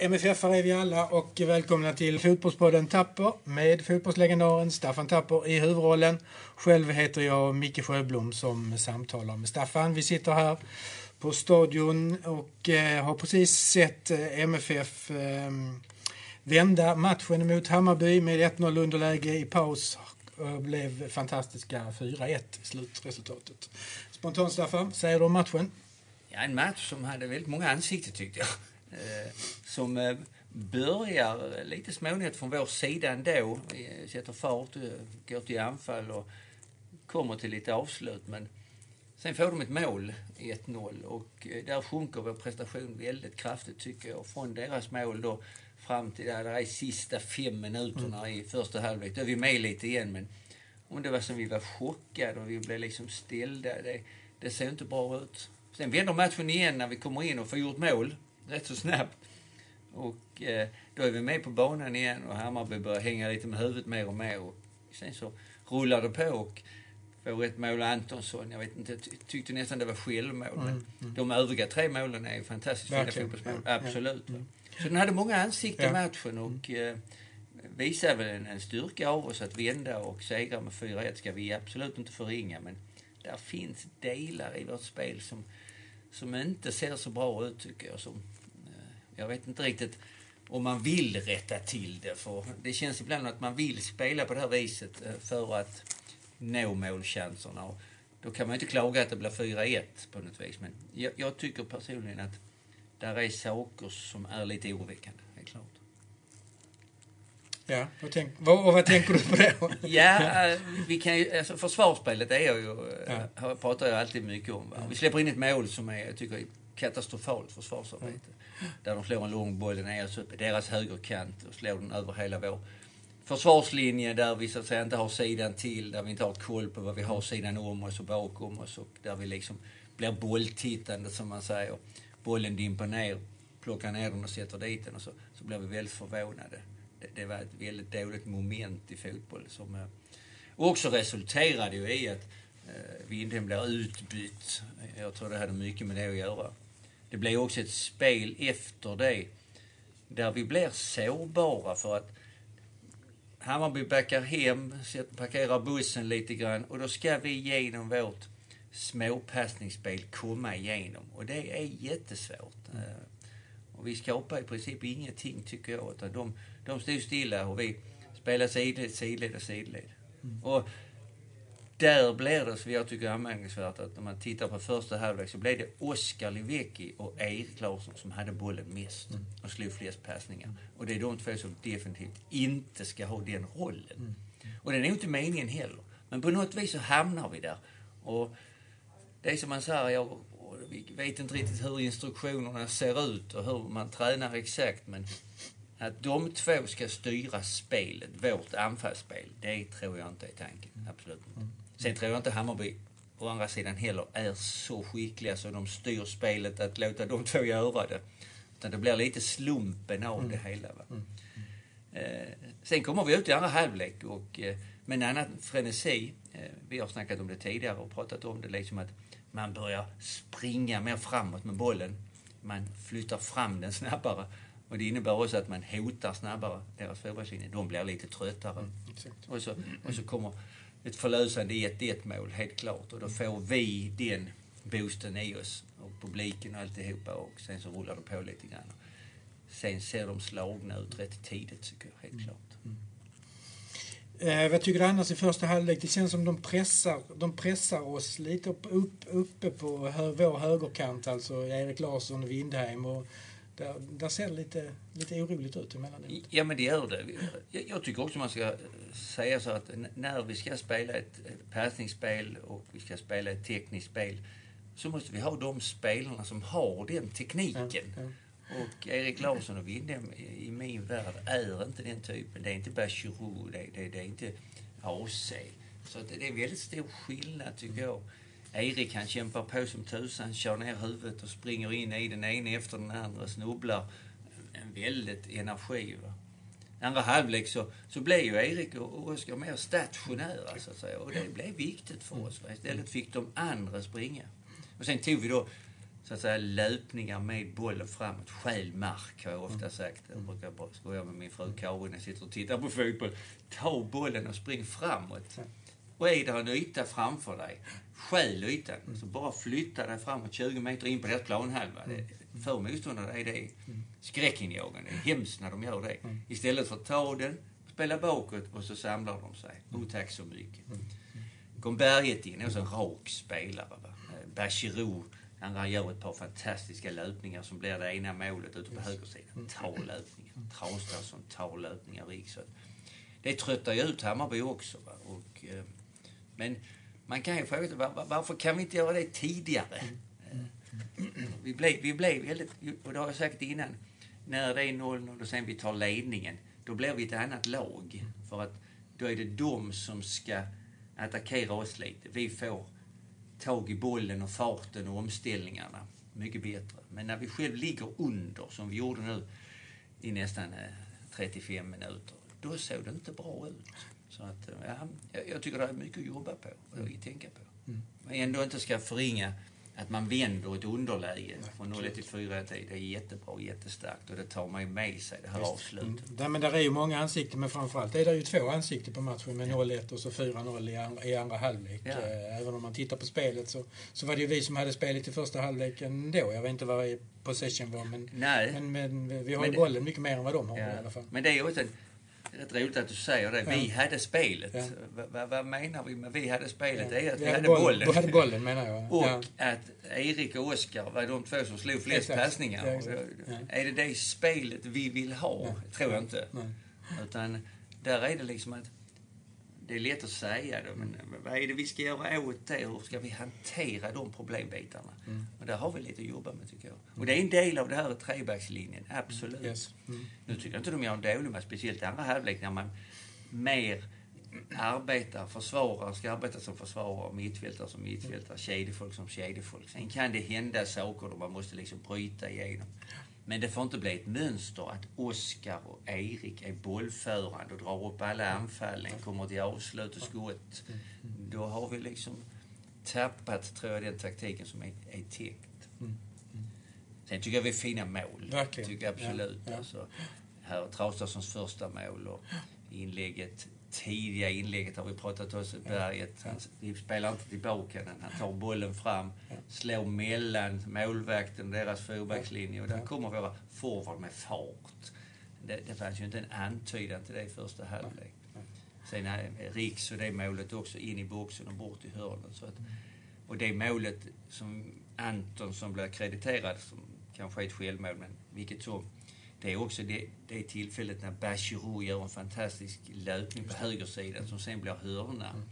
MFF är vi alla och välkomna till Fotbollspodden Tapper med fotbollslegendaren Staffan Tapper i huvudrollen. Själv heter jag Micke Sjöblom som samtalar med Staffan. Vi sitter här på stadion och eh, har precis sett eh, MFF eh, vända matchen mot Hammarby med 1-0 underläge i paus och blev fantastiska 4-1 i slutresultatet. Spontant Staffan, säger du om matchen? Ja, en match som hade väldigt många ansikten tyckte jag. Eh, som eh, börjar lite smånigt från vår sida ändå. Sätter fart, eh, går till anfall och kommer till lite avslut. Men sen får de ett mål, 1-0, och där sjunker vår prestation väldigt kraftigt tycker jag. Från deras mål då fram till där, där är sista fem minuterna mm. i första halvlek. Då är vi med lite igen, men om det var som vi var chockade och vi blev liksom ställda. Det, det ser inte bra ut. Sen vänder matchen igen när vi kommer in och får gjort mål rätt så snabbt. Och eh, då är vi med på banan igen och Hammarby börjar hänga lite med huvudet mer och mer. Och sen så rullar det på och får ett mål Antonsson. Jag vet inte, jag tyckte nästan det var självmål. Mm, mm. de övriga tre målen är ju fantastiskt fina fotbollsmål. Ja, Absolut. Mm. Så den hade många ansikten ja. matchen och eh, visar väl en, en styrka av oss att vända och segra med 4-1 ska vi absolut inte förringa. Men där finns delar i vårt spel som, som inte ser så bra ut tycker jag. Som, jag vet inte riktigt om man vill rätta till det. För det känns ibland att man vill spela på det här viset eh, för att nå målchanserna. Och då kan man inte klaga att det blir 4-1 på något vis. Men jag, jag, tycker personligen att där är saker som är lite oroväckande, helt klart. Ja, vad tänk, vad, och vad tänker du på det? ja, eh, vi kan ju, alltså försvarsspelet är jag ju, eh, ja. pratar jag alltid mycket om. Vi släpper in ett mål som är, jag tycker, katastrofalt försvarsarbete. Mm. Där de slår en lång boll ner så i deras högerkant och slår den över hela vår försvarslinje där vi så att säga inte har sidan till, där vi inte har koll på vad vi har sidan om oss och bakom oss och där vi liksom blir bolltittande som man säger. Bollen dimper ner, plockar ner den och sätter dit den och så, så blir vi väldigt förvånade. Det, det var ett väldigt dåligt moment i fotboll som eh, också resulterade ju i att eh, blir utbytt. Jag tror det hade mycket med det att göra. Det blir också ett spel efter det där vi blir sårbara för att Hammarby backar hem, parkerar bussen lite grann och då ska vi genom vårt småpassningsspel komma igenom. Och det är jättesvårt. Mm. Och vi skapar i princip ingenting tycker jag. Utan de, de stod stilla och vi spelar sidled, sidled och sidled. Mm. Och där blir det, så jag tycker anmärkningsvärt, att när man tittar på första halvlek så blev det Oskar Livecki och Erik Larsson som hade bollen mest mm. och slog flest passningar. Och det är de två som definitivt inte ska ha den rollen. Mm. Och det är inte meningen heller. Men på något vis så hamnar vi där. Och det är som man säger, jag vet inte riktigt hur instruktionerna ser ut och hur man tränar exakt, men att de två ska styra spelet, vårt anfallsspel, det tror jag inte är tanken. Absolut inte. Sen tror jag inte Hammarby å andra sidan heller är så skickliga så de styr spelet att låta de två göra det. Utan det blir lite slumpen av mm. det hela. Va? Mm. Eh, sen kommer vi ut i andra halvlek och eh, med en annan frenesi. Eh, vi har snackat om det tidigare och pratat om det liksom att man börjar springa mer framåt med bollen. Man flyttar fram den snabbare. Och det innebär också att man hotar snabbare deras forwardslinje. De blir lite tröttare. Mm, och, så, och så kommer ett förlösande 1-1 mål, helt klart. Och då får vi den boosten i oss. Och publiken och alltihopa. Och sen så rullar det på lite grann. Sen ser de slagna ut rätt tidigt, tycker jag, helt mm. klart. Eh, vad tycker du annars i första halvlek? Det känns som de pressar, de pressar oss lite upp, upp, uppe på hö, vår högerkant, alltså Erik Larsson och Windheim. Och där, där ser det lite, lite oroligt ut emellanåt. Ja, men det gör det. Jag, jag tycker också man ska säga så att när vi ska spela ett passningsspel och vi ska spela ett tekniskt spel så måste vi ha de spelarna som har den tekniken. Ja, ja. Och Erik Larsson och Windhem i min värld är inte den typen. Det är inte Bachirou, det, det, det är inte AC. Så det är väldigt stor skillnad tycker jag. Erik han kämpar på som tusan, kör ner huvudet och springer in i den ena efter den andra, snubblar. En väldigt energi. Va? Andra halvlek så, så blev ju Erik och Oskar mer stationära så att säga. Och det blev viktigt för oss. Va? Istället fick de andra springa. Och sen tog vi då så att säga löpningar med bollen framåt. Stjäl mark har jag ofta sagt. Jag brukar skoja med min fru Karin när jag sitter och tittar på fotboll. Ta bollen och spring framåt. Och är det en yta framför dig, stjäl ytan. Så bara flytta dig framåt 20 meter in på deras planhalva. För motståndare är det skräckinjagande. Det är hemskt när de gör det. Istället för att ta den, spela bakåt och så samlar de sig. Oh, tack så mycket. Kom Berget in, också en rak spelare. Va? Bachirou, han gör ett par fantastiska löpningar som blir det ena målet ute på högersidan. Ta löpningar. Traustason tar löpningar, Riksson. Det tröttar ju ut Hammarby också. Va? Och, eh, men man kan ju fråga sig var, varför kan vi inte göra det tidigare? Vi blev, vi blev väldigt, och det har jag sagt innan, när det är 0-0 och sen vi tar ledningen, då blir vi ett annat lag. För att då är det de som ska attackera oss lite. Vi får tag i bollen och farten och omställningarna mycket bättre. Men när vi själv ligger under, som vi gjorde nu i nästan 35 minuter, då såg det inte bra ut. Så att, ja, jag tycker det är mycket att jobba på och att tänka på. Mm. Men ändå inte ska förringa att man vänder ett underläge från 0 till 4 det är jättebra jättestarkt och det tar man ju med sig det här Just. avslutet. Mm. men där är ju många ansikten men framförallt är det ju två ansikten på matchen med 0-1 och så 4-0 i, andra, i andra halvlek. Ja. Eh, även om man tittar på spelet så, så var det ju vi som hade spelet i första halvleken då. Jag vet inte vad possession var men, Nej. men, men vi har ju bollen mycket mer än vad de har ja. i alla fall. Men det är ju också rätt roligt att du säger det. Vi hade spelet. Vad, menar vi med vi hade spelet? Det är att vi, hade bollen. Vi hade bollen menar jag. Och att Erik och Oskar var de två som slog flest passningar. Är det det spelet vi vill ha? tror jag inte. Utan där är det liksom att det är lätt att säga det, men vad är det vi ska göra åt det? Hur ska vi hantera de problembitarna? Mm. Och där har vi lite att jobba med, tycker jag. Och det är en del av det här trebackslinjen, absolut. Yes. Mm. Nu tycker jag inte de gör en dålig match, speciellt andra halvlek när man mer arbetar, försvarare ska arbeta som försvarare, mittfältare som mittfältare, kedjefolk som kedjefolk. Sen kan det hända saker då man måste liksom bryta igenom. Men det får inte bli ett mönster att Oskar och Erik är bollförande och drar upp alla anfallen, kommer till avslut och skott. Då har vi liksom tappat, tror jag, den taktiken som är, är tänkt. Sen tycker jag vi är fina mål. Verkligen. Tycker jag absolut. Ja, ja. Alltså, här Traustasons första mål och inlägget tidiga inlägget har vi pratat om. Berget. Han, spelar inte tillbaka den. Han tar bollen fram, slår mellan målvakten och deras fyrbackslinje. Och där kommer våra forward med fart. Det, det fanns ju inte en antydan till det i första halvlek. Sen Riks och det målet också in i boxen och bort i hörnet. Så att, och det målet som Anton som blir krediterad som kanske är ett självmål, men vilket som det är också det, det tillfället när Bachirou gör en fantastisk löpning på högersidan som sen blir hörna. Mm.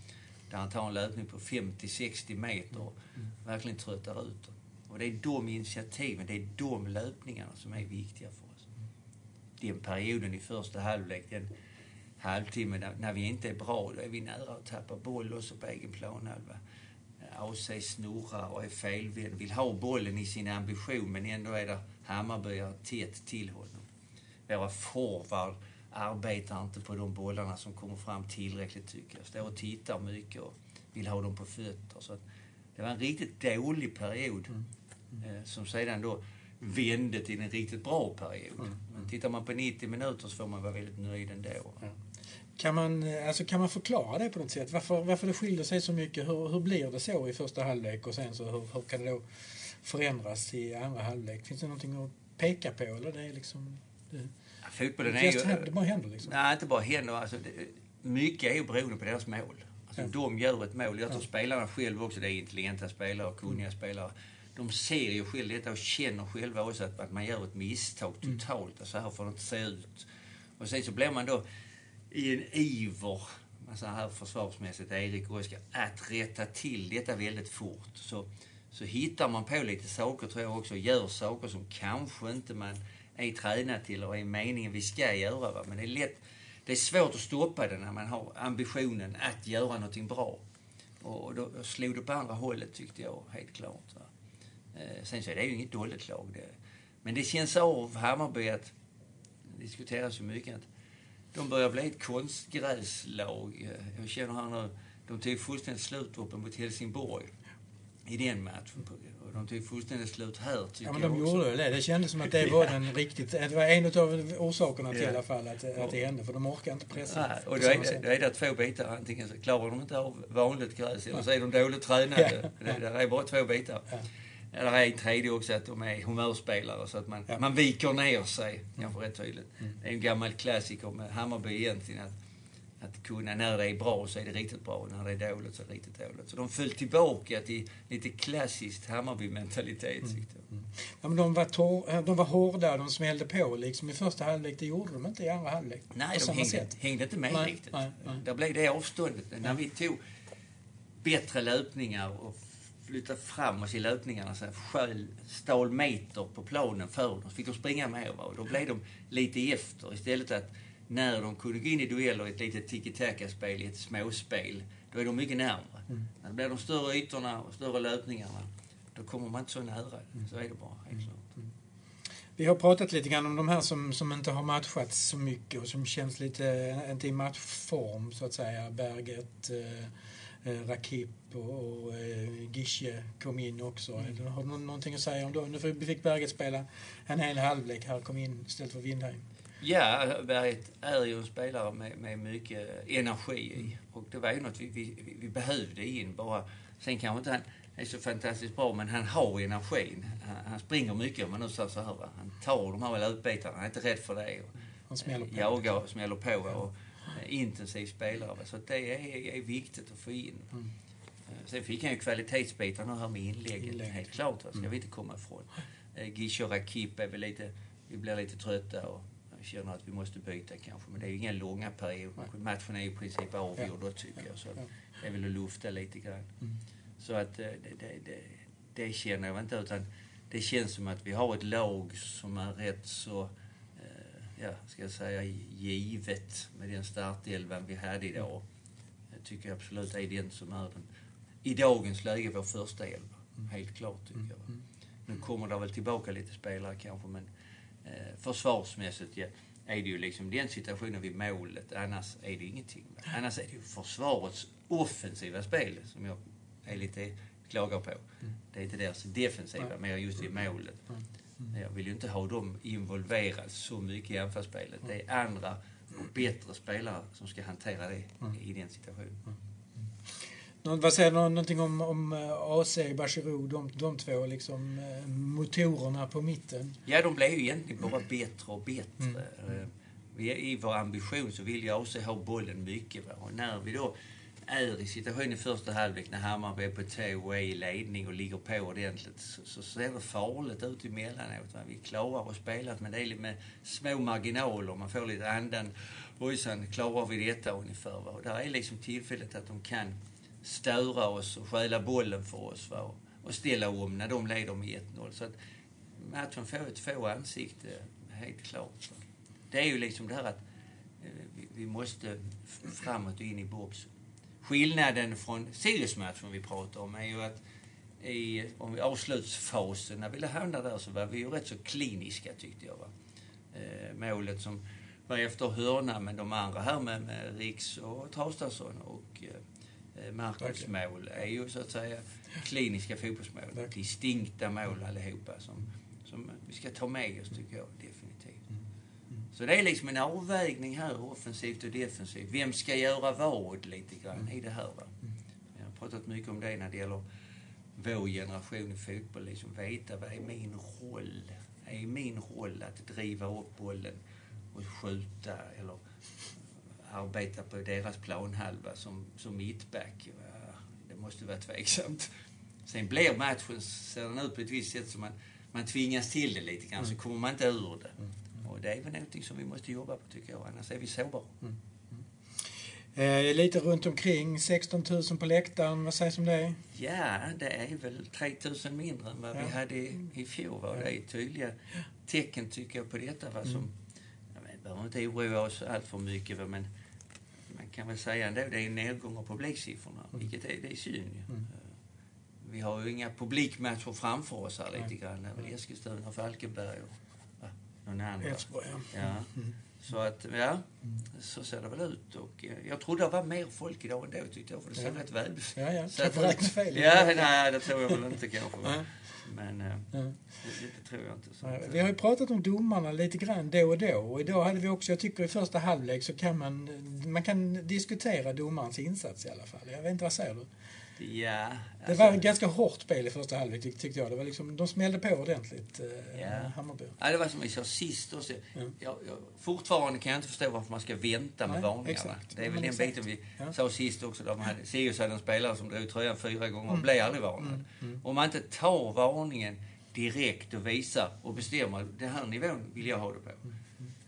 Där han tar en löpning på 50-60 meter och mm. verkligen tröttar ut dem. Och det är de initiativen, det är de löpningarna som är viktiga för oss. Den perioden i första halvlek, den halvtimmen när, när vi inte är bra, då är vi nära att tappa boll också på egen planhalva. AC snurrar och är felvänd, vill ha bollen i sin ambition men ändå är det Hammarbyare tätt till honom. Våra forward arbetar inte på de bollarna som kommer fram tillräckligt tycker jag. Står och tittar mycket och vill ha dem på fötter. Så det var en riktigt dålig period mm. Mm. Som sedan då vände till en riktigt bra period. Mm. Men tittar man på 90 minuter så får man vara väldigt nöjd ändå. Ja. Kan man, eh, alltså kan man förklara det på något sätt? Varför, varför det skiljer sig så mycket? Hur, hur blir det så i första halvlek och sen så hur, hur kan det då förändras i andra halvlek? Finns det någonting att peka på eller det är liksom... Det, ja, fotbollen är ju... Det bara händer liksom? Nej, inte bara händer. Alltså, det, mycket är ju beroende på deras mål. Alltså, ja. De gör ett mål. Jag tror ja. spelarna själva också, det är intelligenta spelare och kunniga mm. spelare. De ser ju själva detta och känner själva också att, att man gör ett misstag mm. totalt. Mm. Så här får det inte se ut. Och sen så blir man då i en iver, så här försvarsmässigt, Erik och Oskar, att rätta till detta väldigt fort. Så så hittar man på lite saker tror jag också, gör saker som kanske inte man är tränad till och är meningen vi ska göra. Va? Men det är lätt, det är svårt att stoppa det när man har ambitionen att göra någonting bra. Och då slog det på andra hållet tyckte jag, helt klart. Va? Eh, sen så är det ju inget dåligt lag. Det. Men det känns av Hammarby att, det diskuteras ju mycket, att de börjar bli ett konstgräslag. Jag känner här nu, de tog fullständigt slut uppe mot Helsingborg i den matchen. de tog fullständigt slut här, tycker Ja, men jag de också. gjorde det. Det kändes som att det var den riktigt... Det var en av orsakerna till Ja. i alla fall att, att det hände. För de orkar inte pressa. På och då är, det, då är det två bitar. Antingen så klarar de inte av vanligt gräs eller så är de dåligt tränade. Ja. Det, det är bara två bitar. Ja. Ja. Det är en tredje också att de är humörspelare så att man, Ja. man viker ner sig, kanske rätt tydligt. Det är en gammal klassiker med Hammarby egentligen. Att, att kunna, när det är bra så är det riktigt bra och när det är dåligt så är det riktigt dåligt. Så de föll tillbaka till lite klassiskt Hammarby-mentalitet tyckte jag. Ja, men de, var tor- eh, de var hårda, de smällde på liksom i första halvlek. Det gjorde de inte i andra halvlek. Nej, de hängde, hängde inte med Nej, riktigt. nej, nej. Där blev det avståndet. När vi tog bättre löpningar och flyttade fram oss i löpningarna så här, sköl, stal meter på planen för dem. Så fick de springa med va? och då blev de lite efter. Istället att när de kunde gå in i dueller i ett litet tiki-taka-spel, i ett småspel, då är de mycket närmare. Mm. När det blir de större ytorna och större löpningarna, då kommer man inte så nära. Mm. Så är det bara, helt klart. Vi har pratat lite grann om de här som, som inte har matchats så mycket och som känns lite, inte i matchform så att säga. Berget, eh, eh, Rakip och, och eh, Gische kom in också. Mm. Har du nå- någonting att säga om dem? Nu fick Berget spela en hel halvlek här, kom in istället för Windheim. Ja, Berget är ju en spelare med, med mycket energi i. Och det var ju något vi, vi, vi behövde in bara. Sen kanske inte han är så fantastiskt bra, men han har energin. Han, han springer mycket, om man nu säger så här. Va? Han tar de här löpbitarna, han är inte rädd för det. Och, Han smäller på. jagar och smäller på. Och, intensiv spelare. va. Så det är, är viktigt att få in. Mm. Eh, Sen fick han ju kvalitetsbitar nu här med inläggen, Inlägg. helt klart. va. ska Mm. vi inte komma ifrån. Eh, Gische och Rakip är väl lite, vi blir lite trötta och känner att vi måste byta kanske. Men det är ju inga långa perioder. Matchen är ju i princip avgjord då tycker jag. Så det är väl att lufta lite grann. Mm. Så att eh, det, det, det, det känner jag inte. Utan det känns som att vi har ett lag som är rätt så, eh, ja, ska jag säga, givet med den startelvan vi hade idag. Jag tycker absolut är den som är den, i dagens läge, vår första elva. Helt klart tycker jag. Mm. Nu kommer det väl tillbaka lite spelare kanske, men försvarsmässigt ja, är det ju liksom den situationen vid målet. Annars är det ingenting. Annars är det ju försvarets offensiva spel som jag är lite klagar på. Det är inte deras defensiva, Nej. mer just vid målet. Jag vill ju inte ha dem involverade så mycket i anfallsspelet. Det är andra och bättre spelare som ska hantera det i den situationen. Vad säger du någonting om, om eh, AC, Bachirou, de, de två liksom eh, motorerna på mitten? Ja, de blev ju egentligen bara bättre och bättre. Eh, Vi, I vår ambition så vill jag också ha bollen mycket. Va? Och när vi då är i situationen i första halvlek när Hammarby är på tå och är i ledning och ligger på ordentligt så, så ser det farligt ut emellanåt. Va? Vi klarar att spela men det är med små marginaler. Man får lite andan. Ojsan, klarar vi detta ungefär? Va? Och där är liksom tillfället att de kan störa oss och stjäla bollen för oss. Va? Och, ställa om när de leder med 1-0. Så att matchen får ett två ansikte, eh, helt klart. Va? Det är ju liksom det här att eh, vi, måste framåt och in i boxen. Skillnaden från Sirius-matchen vi pratar om är ju att i om vi avslutsfasen, när vi hamnade där så var vi ju rätt så kliniska tyckte jag. Va? Eh, målet som var efter hörna, men de andra här med, med Riks och Traustason och eh, Marcus Verkligen. mål är ju så att säga kliniska fotbollsmål. Verkligen. Distinkta mål allihopa som, som vi ska ta med oss tycker jag definitivt. Mm. Så det är liksom en avvägning här, offensivt och defensivt. Vem ska göra vad lite grann i det här. Va? Jag har pratat mycket om det när det gäller vår generation i fotboll. Liksom veta vad är min roll? Är min roll att driva upp bollen och skjuta eller arbeta på deras planhalva som, som mittback? Det måste vara tveksamt. Sen blir matchen, ser den ut på ett visst sätt som man, man tvingas till det lite grann, så kommer man inte ur det. Och det är väl någonting som vi måste jobba på tycker jag, annars är vi sårbara. Eh, lite runt omkring, 16 000 på läktaren, vad sägs om det? Ja, det är väl 3000 mindre än vad Ja. vi hade i, i fjol. Va? Det är tydliga tecken tycker jag på detta. Va? Som, vet, behöver inte oroa oss allt för mycket, men man kan väl säga ändå det är nedgångar på publiksiffrorna, vilket är, det är synd. Mm. Eh, Vi har ju inga publikmatcher framför oss här lite grann. Det är väl Eskilstuna, Falkenberg och? Någon annan. Elfsborg, ja. Ja. Mm. Så att, ja, så ser det väl ut. Och eh, jag trodde det var mer folk idag ändå tyckte jag, för det såg Ja. rätt väl Ja, ja. så att- fel. Ja, nej, det tror jag väl inte kanske. Nej. Men eh, Ja. det, det tror jag inte. Så. Nej, Vi har ju pratat om domarna lite grann då och då. Och idag hade vi också, jag tycker i första halvlek så kan man, man kan diskutera domarens insats i alla fall. Jag vet inte, vad säger du? Ja, Det alltså- var ett ganska hårt spel i första halvlek tyck- tyckte jag. Det var liksom, de smällde på ordentligt, eh, Ja. Hammarby. Ja, det var som vi sa sist också. Ja. Jag, jag, fortfarande kan jag inte förstå varför man ska vänta med Nej, varningarna. Det är väl den biten vi Ja. sa sist också. Hade, Sirius hade en spelare som drog tröjan fyra gånger Mm. och blev aldrig varnad. Om man inte tar varningen direkt och visar och bestämmer, den här nivån vill jag ha det på. Mm.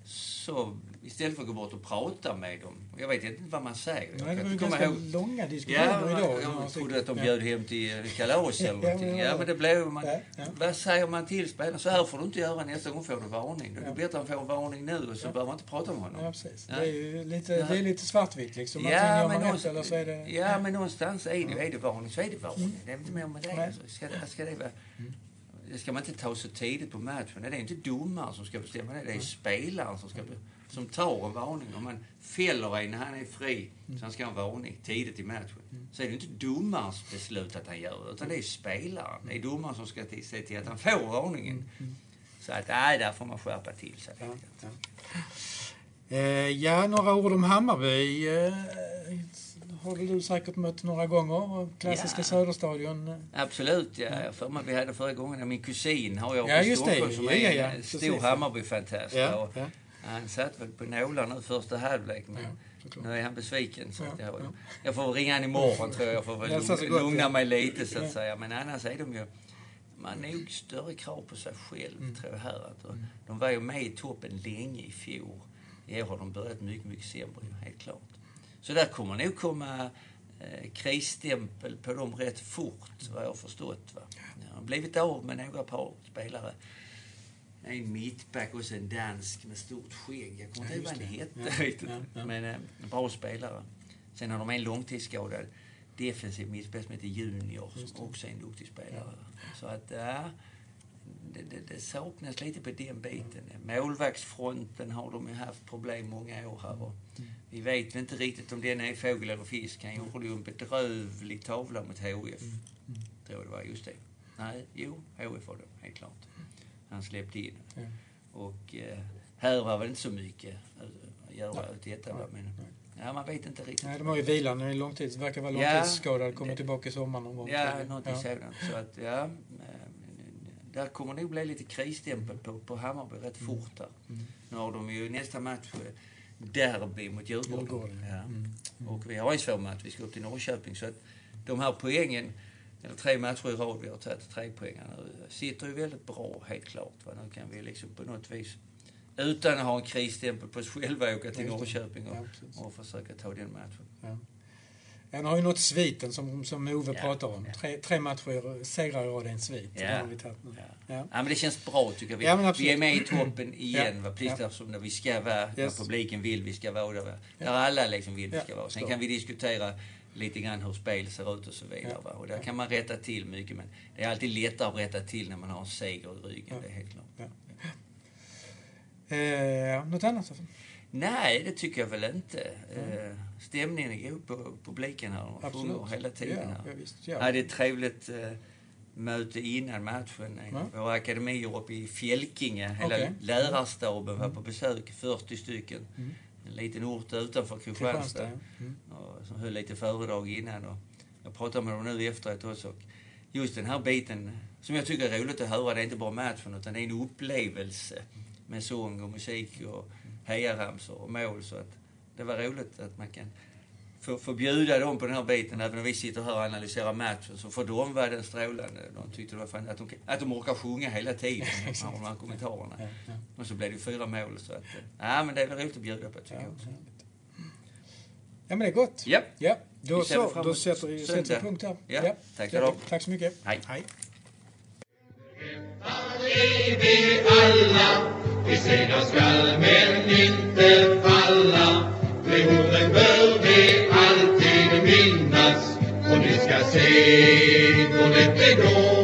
Så istället för att gå bort och prata med dem. Jag vet inte vad man säger. Nej, det var ju ganska ihåg- långa diskussioner Ja, idag. jag, trodde att de bjöd hem till eh, kalas eller någonting. Ja, men det blev man. Ja, ja. Vad säger man till spelaren? Så här får du inte göra nästa gång får du varning. Det är bättre att får varning nu och så Ja. behöver man inte prata med honom. Ja, precis. Det är ju lite, det är lite svartvitt liksom. Ja, gör men någonstans- eller så är det... Ja, men någonstans är det, är det varning så är det varning. Det är inte mer med det. Alltså. Ska, det- ska det vara... Det ska man inte ta så tidigt på matchen. Det är inte domaren som ska bestämma det. Det är spelaren som, ska, be- som tar en varning. Om man fäller en när han är fri, så han ska ha en varning tidigt i matchen. Så är det inte domarens beslut att han gör det, utan det är spelaren. Det är domaren som ska se till att han får varningen. Så att, nej, där får man skärpa till sig. Ja, ja. Eh, ja, några ord om Hammarby. Eh, har du säkert mött några gånger. Klassiska Ja. Söderstadion. Absolut, ja. Jag för mig vi hade förra gången. Min kusin har jag Ja, i det. Stockholm som Ja, är ja, ja. en Precis, stor ja. Hammarby-fantast. Ja, ja. Han satt väl på nålar nu första halvlek, men Ja, nu är han besviken. Så Ja, att jag, ja. jag får ringa han imorgon tror jag. Jag får väl lugna, gott, lugna mig lite så att säga. Men annars är de ju... Man har nog större krav på sig själv, Mm. tror jag här. Att, och De var ju med i toppen länge i fjol. I år har de börjat mycket, mycket sämre, helt klart. Så där kommer nog komma eh, krisstämpel på dem rätt fort, vad jag har förstått. Va? Jag har blivit av med några par spelare. En mittback och en dansk med stort skägg. Jag kommer Ja, inte ihåg vad han hette. Riktigt. ja. Men eh, en bra spelare. Sen har de en långtidsskadad defensiv mittback som heter Junior, som också är en duktig spelare. Så att, ja, det, det, det saknas lite på den biten. Målvaktsfronten har de ju haft problem många år här. Och Mm. vi vet inte riktigt om den är fågel eller fisk. Han gjorde ju en bedrövlig tavla mot HF. Mm. Tror jag det var, just det. Nej, jo, HF var det, helt klart. Han släppte in. Ja. Och eh, här var väl inte så mycket att göra Nej. åt detta. Va? Men, Nej. ja, man vet inte riktigt. Nej, de har ju vilan. Är långtids, verkar vara långtidsskadad. Kommer Det- tillbaka i sommar någon gång. Ja, något Ja. sådant. Så att, ja, eh, där kommer nog bli lite krisstämpel på, på Hammarby rätt fort här. Mm. Nu har de ju nästa match eh, derby mot Djurgården. Djurgården, ja. Ja. Mm. Och vi har en svår match. Vi ska upp till Norrköping. Så att de här poängen, eller tre matcher i rad vi har tagit, tre poäng nu, sitter ju väldigt bra, helt klart. Va? Nu kan vi liksom på något vis, utan att ha en krisstämpel på oss själva, åka till. Norrköping och, Ja, och försöka ta den matchen. Ja. Han har ju nått sviten som, som Ove Ja, pratar om. ja. Tre, tre matcher, segrar i rad är en svit. Ja. Har vi tagit nu. Ja. Ja. Men det känns bra tycker. Vi, Ja, vi är med i toppen igen. Ja, Va? Precis ja. som där vi ska vara, Yes. där publiken vill vi ska vara. Där, där alla liksom vill vi ska vara. Sen kan vi diskutera lite grann hur spel ser ut och så vidare. Ja. Och där kan man rätta till mycket. Men det är alltid lättare att rätta till när man har en seger i ryggen. Ja. Det är helt klart. Ja. Eh, något annat? Nej, det tycker jag väl inte. Eh, stämningen är god på publiken här. De sjunger hela tiden Ja, här. ja, visst. Ja. hade ett trevligt eh, möte innan matchen. Ja. Våra akademier uppe i Fjälkinge. Hela Okej. lärarstaben var på besök, 40 stycken. Mm. En liten ort utanför Kristianstad. Mm. Och, som höll lite föredrag innan. Och jag pratade med dem nu efteråt också. Och just den här biten som jag tycker är roligt att höra, det är inte bara matchen utan det är en upplevelse med sång och musik och hejaramsor och mål. Så att det var roligt att man kan få, få bjuda dem på den här biten. Även om vi sitter här och analyserar matchen så för dem var den strålande. De tyckte det var fan att de, att de orkar sjunga hela tiden, de här kommentarerna. Ja, ja. Och så blev det fyra mål. Så att, ja, men det är väl roligt att bjuda på tycker Ja, jag också. ja, men det är gott. Ja. Ja, då, så, då sätter vi sätter vi söndag. punkt här. Ja, tack ska du Ja, ha. Tack så mycket. Hej. Hej. vi alla, vi segrar skall men inte falla. Orden bör vi och ni ska se då det går